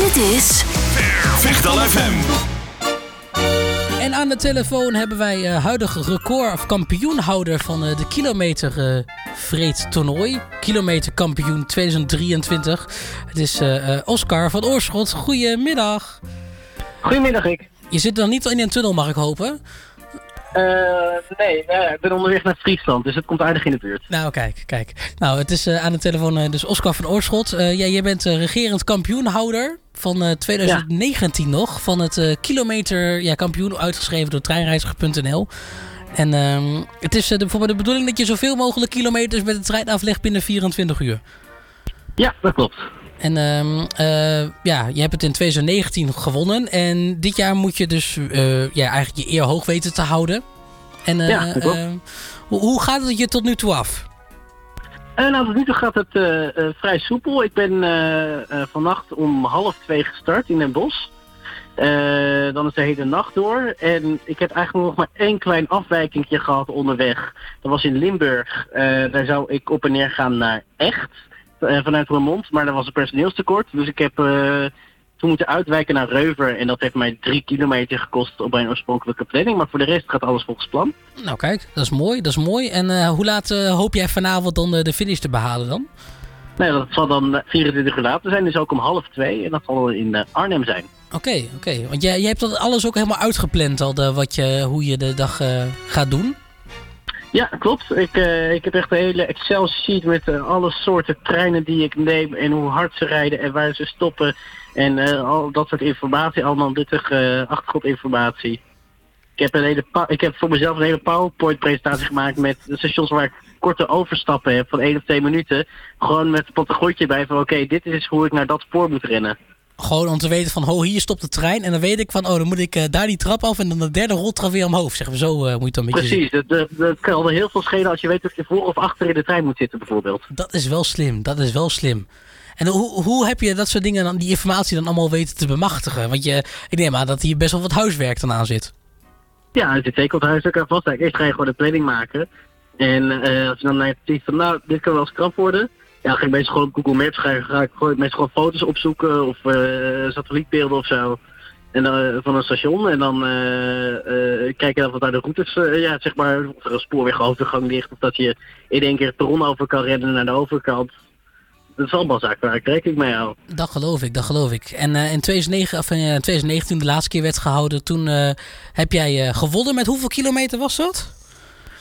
Dit is Vechtal FM. En aan de telefoon hebben wij uh, huidige record of kampioenhouder van uh, de kilometer uh, vreed toernooi. Kilometer kampioen 2023. Het is Oscar van Oorschot. Goedemiddag. Goedemiddag, ik. Je zit nog niet in een tunnel, mag ik hopen? Uh, nee, ik ben onderweg naar Friesland, dus het komt aardig in de buurt. Nou, kijk, kijk. Nou, het is uh, aan de telefoon uh, dus Oscar van Oorschot. ja, jij bent regerend kampioenhouder van 2019 ja. nog. Van het kilometer ja, kampioen uitgeschreven door treinreiziger.nl. En ehm, het is bijvoorbeeld de bedoeling dat je zoveel mogelijk kilometers met de trein aflegt binnen 24 uur. Ja, dat klopt. En um, uh, ja, je hebt het in 2019 gewonnen. En dit jaar moet je dus uh, ja, eigenlijk je eer hoog weten te houden. En uh, ja, hoe, hoe, gaat het je tot nu toe af? nou, tot nu toe gaat het vrij soepel. Ik ben vannacht om half twee gestart in Den Bosch. dan is de hele nacht door. En ik heb eigenlijk nog maar één klein afwijkingje gehad onderweg. Dat was in Limburg. daar zou ik op en neer gaan naar Echt. Uh, vanuit Roermond, maar er was een personeelstekort. Dus ik heb uh, toen moeten uitwijken naar Reuver. En dat heeft mij drie kilometer gekost op mijn oorspronkelijke planning. Maar voor de rest gaat alles volgens plan. Nou kijk, dat is mooi. Dat is mooi. En uh, hoe laat hoop jij vanavond dan de finish te behalen dan? Nee, dat zal dan 24 uur later zijn. Dus ook om half twee. En dat zal in Arnhem zijn. Oké, okay, oké. Okay. Want jij, jij hebt dat alles ook helemaal uitgepland al, de, wat je, hoe je de dag gaat doen? Ja, klopt. Ik, uh, ik heb echt een hele Excel-sheet met uh, alle soorten treinen die ik neem en hoe hard ze rijden en waar ze stoppen. En uh, al dat soort informatie, allemaal nuttige achtergrondinformatie. Ik heb, een hele ik heb voor mezelf een hele PowerPoint-presentatie gemaakt met stations waar ik korte overstappen heb van één of twee minuten. Gewoon met een pottegotje bij van oké, dit is hoe ik naar dat spoor moet rennen. Gewoon om te weten van, oh, hier stopt de trein. En dan weet ik van, oh, dan moet ik uh, daar die trap af en dan de derde roltrap weer omhoog. Zeggen we, zo uh, moet je dan een beetje Precies, dat, dat, dat, kan er heel veel schelen als je weet of je voor of achter in de trein moet zitten bijvoorbeeld. Dat is wel slim, dat is wel slim. En hoe, hoe heb je dat soort dingen, dan, die informatie dan allemaal weten te bemachtigen? Want je, ik neem aan dat hier best wel wat huiswerk dan aan zit. Ja, er zit zeker wat huiswerk aan vast. Eerst ga je gewoon een planning maken. En uh, als je dan naar ziet van, nou, dit kan wel scrap worden ja, ga ik meestal gewoon op Google Maps ga, ga ik gewoon, meestal gewoon foto's opzoeken of uh, satellietbeelden of zo. En dan, uh, van een station en dan uh, kijken of wat daar de routes, ja, zeg maar, of er een spoorwegovergang ligt of dat je in één keer het perron over kan rennen naar de overkant. Dat is allemaal zaken waar ik rekening mee hou. Dat geloof ik, dat geloof ik. En in, 2009, of, in 2019, toen de laatste keer werd gehouden, toen heb jij gewonnen. Met hoeveel kilometer was dat?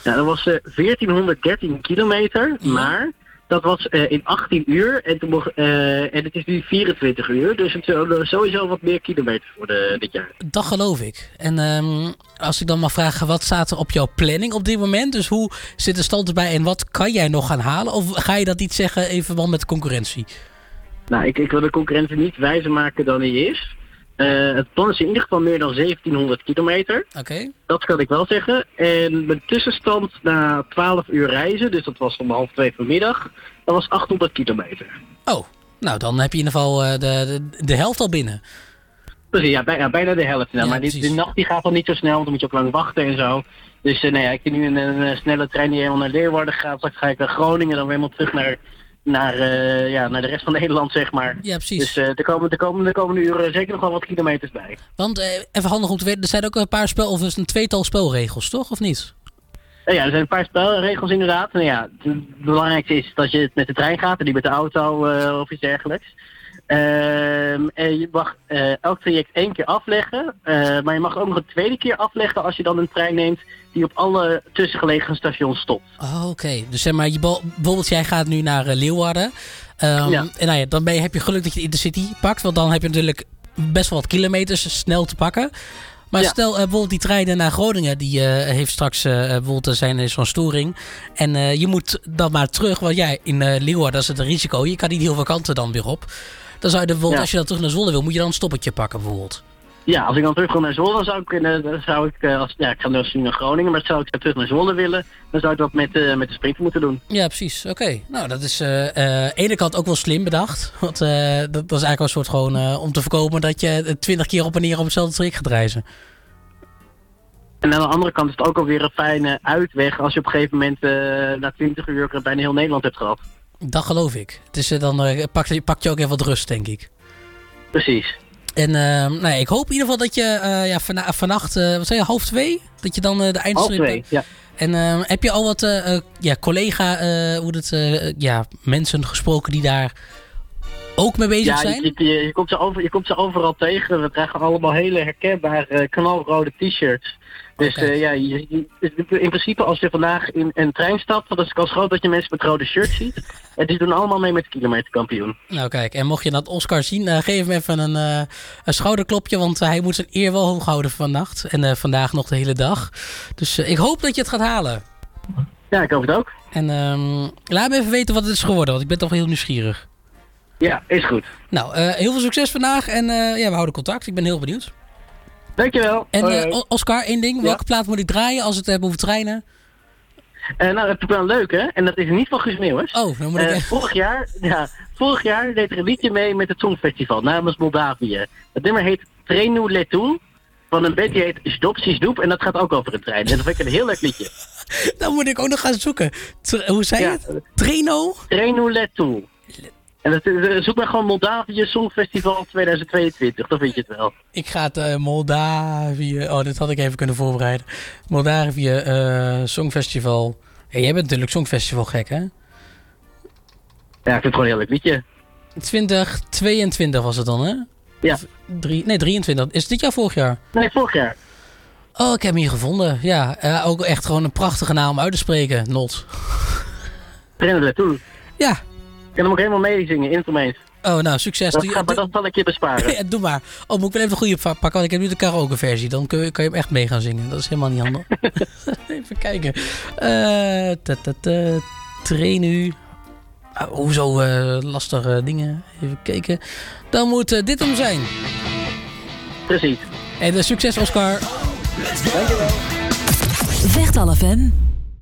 Ja, dat was 1413 kilometer, maar dat was uh, in 18 uur en, toen mocht, uh, en het is nu 24 uur. Dus het zullen sowieso wat meer kilometers worden dit jaar. Dat geloof ik. En um, als ik dan mag vragen, wat staat er op jouw planning op dit moment? Dus hoe zit de stand erbij en wat kan jij nog gaan halen? Of ga je dat niet zeggen in verband met de concurrentie? Nou, ik, ik wil de concurrentie niet wijzer maken dan hij is. Uh, het plan is in ieder geval meer dan 1700 kilometer. Oké. Dat kan ik wel zeggen. En mijn tussenstand na 12 uur reizen, dus dat was om half twee vanmiddag, dat was 800 kilometer. Oh, nou dan heb je in ieder geval uh, de, de, de, helft al binnen. Precies, ja, bijna, bijna de helft. Nou, ja, maar die, de nacht die gaat al niet zo snel, want dan moet je ook lang wachten en zo. Dus uh, nee, ik heb nu een, een, snelle trein die helemaal naar Leeuwarden gaat. Straks ga ik naar Groningen, dan weer helemaal terug naar naar, uh, ja, naar de rest van Nederland, zeg maar. Ja, precies. Dus uh, er, komen, er komen de komende uren zeker nog wel wat kilometers bij. Want, uh, even handig om te weten, er zijn ook een paar spel, of een tweetal spelregels, toch? Of niet? Ja, er zijn een paar spelregels inderdaad. Nou ja, het belangrijkste is dat je met de trein gaat en niet met de auto of iets dergelijks. Uh, en je mag uh, elk traject één keer afleggen. Uh, maar je mag ook nog een tweede keer afleggen als je dan een trein neemt die op alle tussengelegen stations stopt. Oh, Oké, dus zeg maar, je, bijvoorbeeld jij gaat nu naar uh, Leeuwarden. Um, ja. En nou ja, dan ben je, heb je geluk dat je de Intercity pakt. Want dan heb je natuurlijk best wel wat kilometers snel te pakken. Maar ja. stel bijvoorbeeld die treinen naar Groningen, die heeft straks bijvoorbeeld zijn zo'n storing. En je moet dan maar terug, want jij in Leeuwarden dat is het een risico. Je kan niet heel veel kanten dan weer op. Dan zou je bijvoorbeeld, als je dan terug naar Zwolle wil, moet je dan een stoppetje pakken bijvoorbeeld. Ja, als ik dan terug wil naar Zwolle, zou ik, dan zou ik als, ja, ik ga nu naar Groningen, maar zou ik terug naar Zwolle willen, dan zou ik dat met, uh, met de sprint moeten doen. Ja, precies. Oké. Nou, dat is uh, uh, ene kant ook wel slim bedacht. Want dat, dat is eigenlijk een soort gewoon om te voorkomen dat je twintig keer op en neer op hetzelfde traject gaat reizen. En aan de andere kant is het ook alweer een fijne uitweg als je op een gegeven moment na 20 uur bijna heel Nederland hebt gehad. Dat geloof ik. Dus dan uh, pak, pak, je ook even wat rust, denk ik. Precies. En uh, nou, ik hoop in ieder geval dat je uh, ja, van, vannacht, wat zei je, half twee? Dat je dan de eindstreep... Half twee, ja. En heb je al wat ja, collega, hoe het, ja, mensen gesproken die daar ook mee bezig ja, zijn? Je, je, je, komt ze over, je komt ze overal tegen. We krijgen allemaal hele herkenbare knalrode t-shirts. Dus okay. uh, ja, je, je, in principe als je vandaag in een trein stapt, dan is de kans groot dat je mensen met rode shirts ziet. En die doen allemaal mee met de kilometerkampioen. Nou kijk, en mocht je dat Oscar zien, uh, geef hem even een, uh, een schouderklopje, want hij moet zijn eer wel hoog houden vannacht. En vandaag nog de hele dag. Dus ik hoop dat je het gaat halen. Ja, ik hoop het ook. En um, laat me even weten wat het is geworden, want ik ben toch heel nieuwsgierig. Ja, is goed. Nou, heel veel succes vandaag en ja, we houden contact. Ik ben heel benieuwd. Dankjewel. En uh, Oscar, één ding. Welke plaat moet ik draaien als het hebben over treinen? Uh, nou, dat is wel leuk, hè? En dat is niet van Guus Meeuwers. Oh, dan moet ik... Uh, vorig, jaar, ja, vorig jaar deed er een liedje mee met het Songfestival namens Moldavië. Het nummer heet Trenu Letoen. Van een band die heet Stop Doep. En dat gaat ook over een trein. En dat vind ik een heel leuk liedje. dan moet ik ook nog gaan zoeken. T hoe zei je het? Treno? Trenu Letoen. En dat, zoek maar gewoon Moldavië Songfestival 2022, dan vind je het wel. Ik ga het uh, Moldavië... Oh, dit had ik even kunnen voorbereiden. Moldavië uh, Songfestival. Hey, jij bent natuurlijk Songfestival gek, hè? Ja, ik vind het gewoon een heel leuk liedje. 2022 was het dan, hè? Ja. Drie, nee, 23. Is dit jaar vorig jaar? Nee, vorig jaar. Oh, ik heb hem hier gevonden. Ja, uh, ook echt gewoon een prachtige naam uit te spreken. Not. Trainer toe. Ja, kan hem ook helemaal meezingen, instrument. Oh, nou, succes. Dat, gaat, maar dat zal ik je besparen. ja, doe maar. Oh, moet ik wel even de goede pakken, want ik heb nu de karaoke versie. Dan kun je, kan je hem echt mee gaan zingen. Dat is helemaal niet handig. even kijken. Uh, train u. Uh, hoezo uh, lastige dingen? Even kijken. Dan moet uh, dit hem zijn. Precies. En succes, Oscar. Dankjewel. Vechtal FM.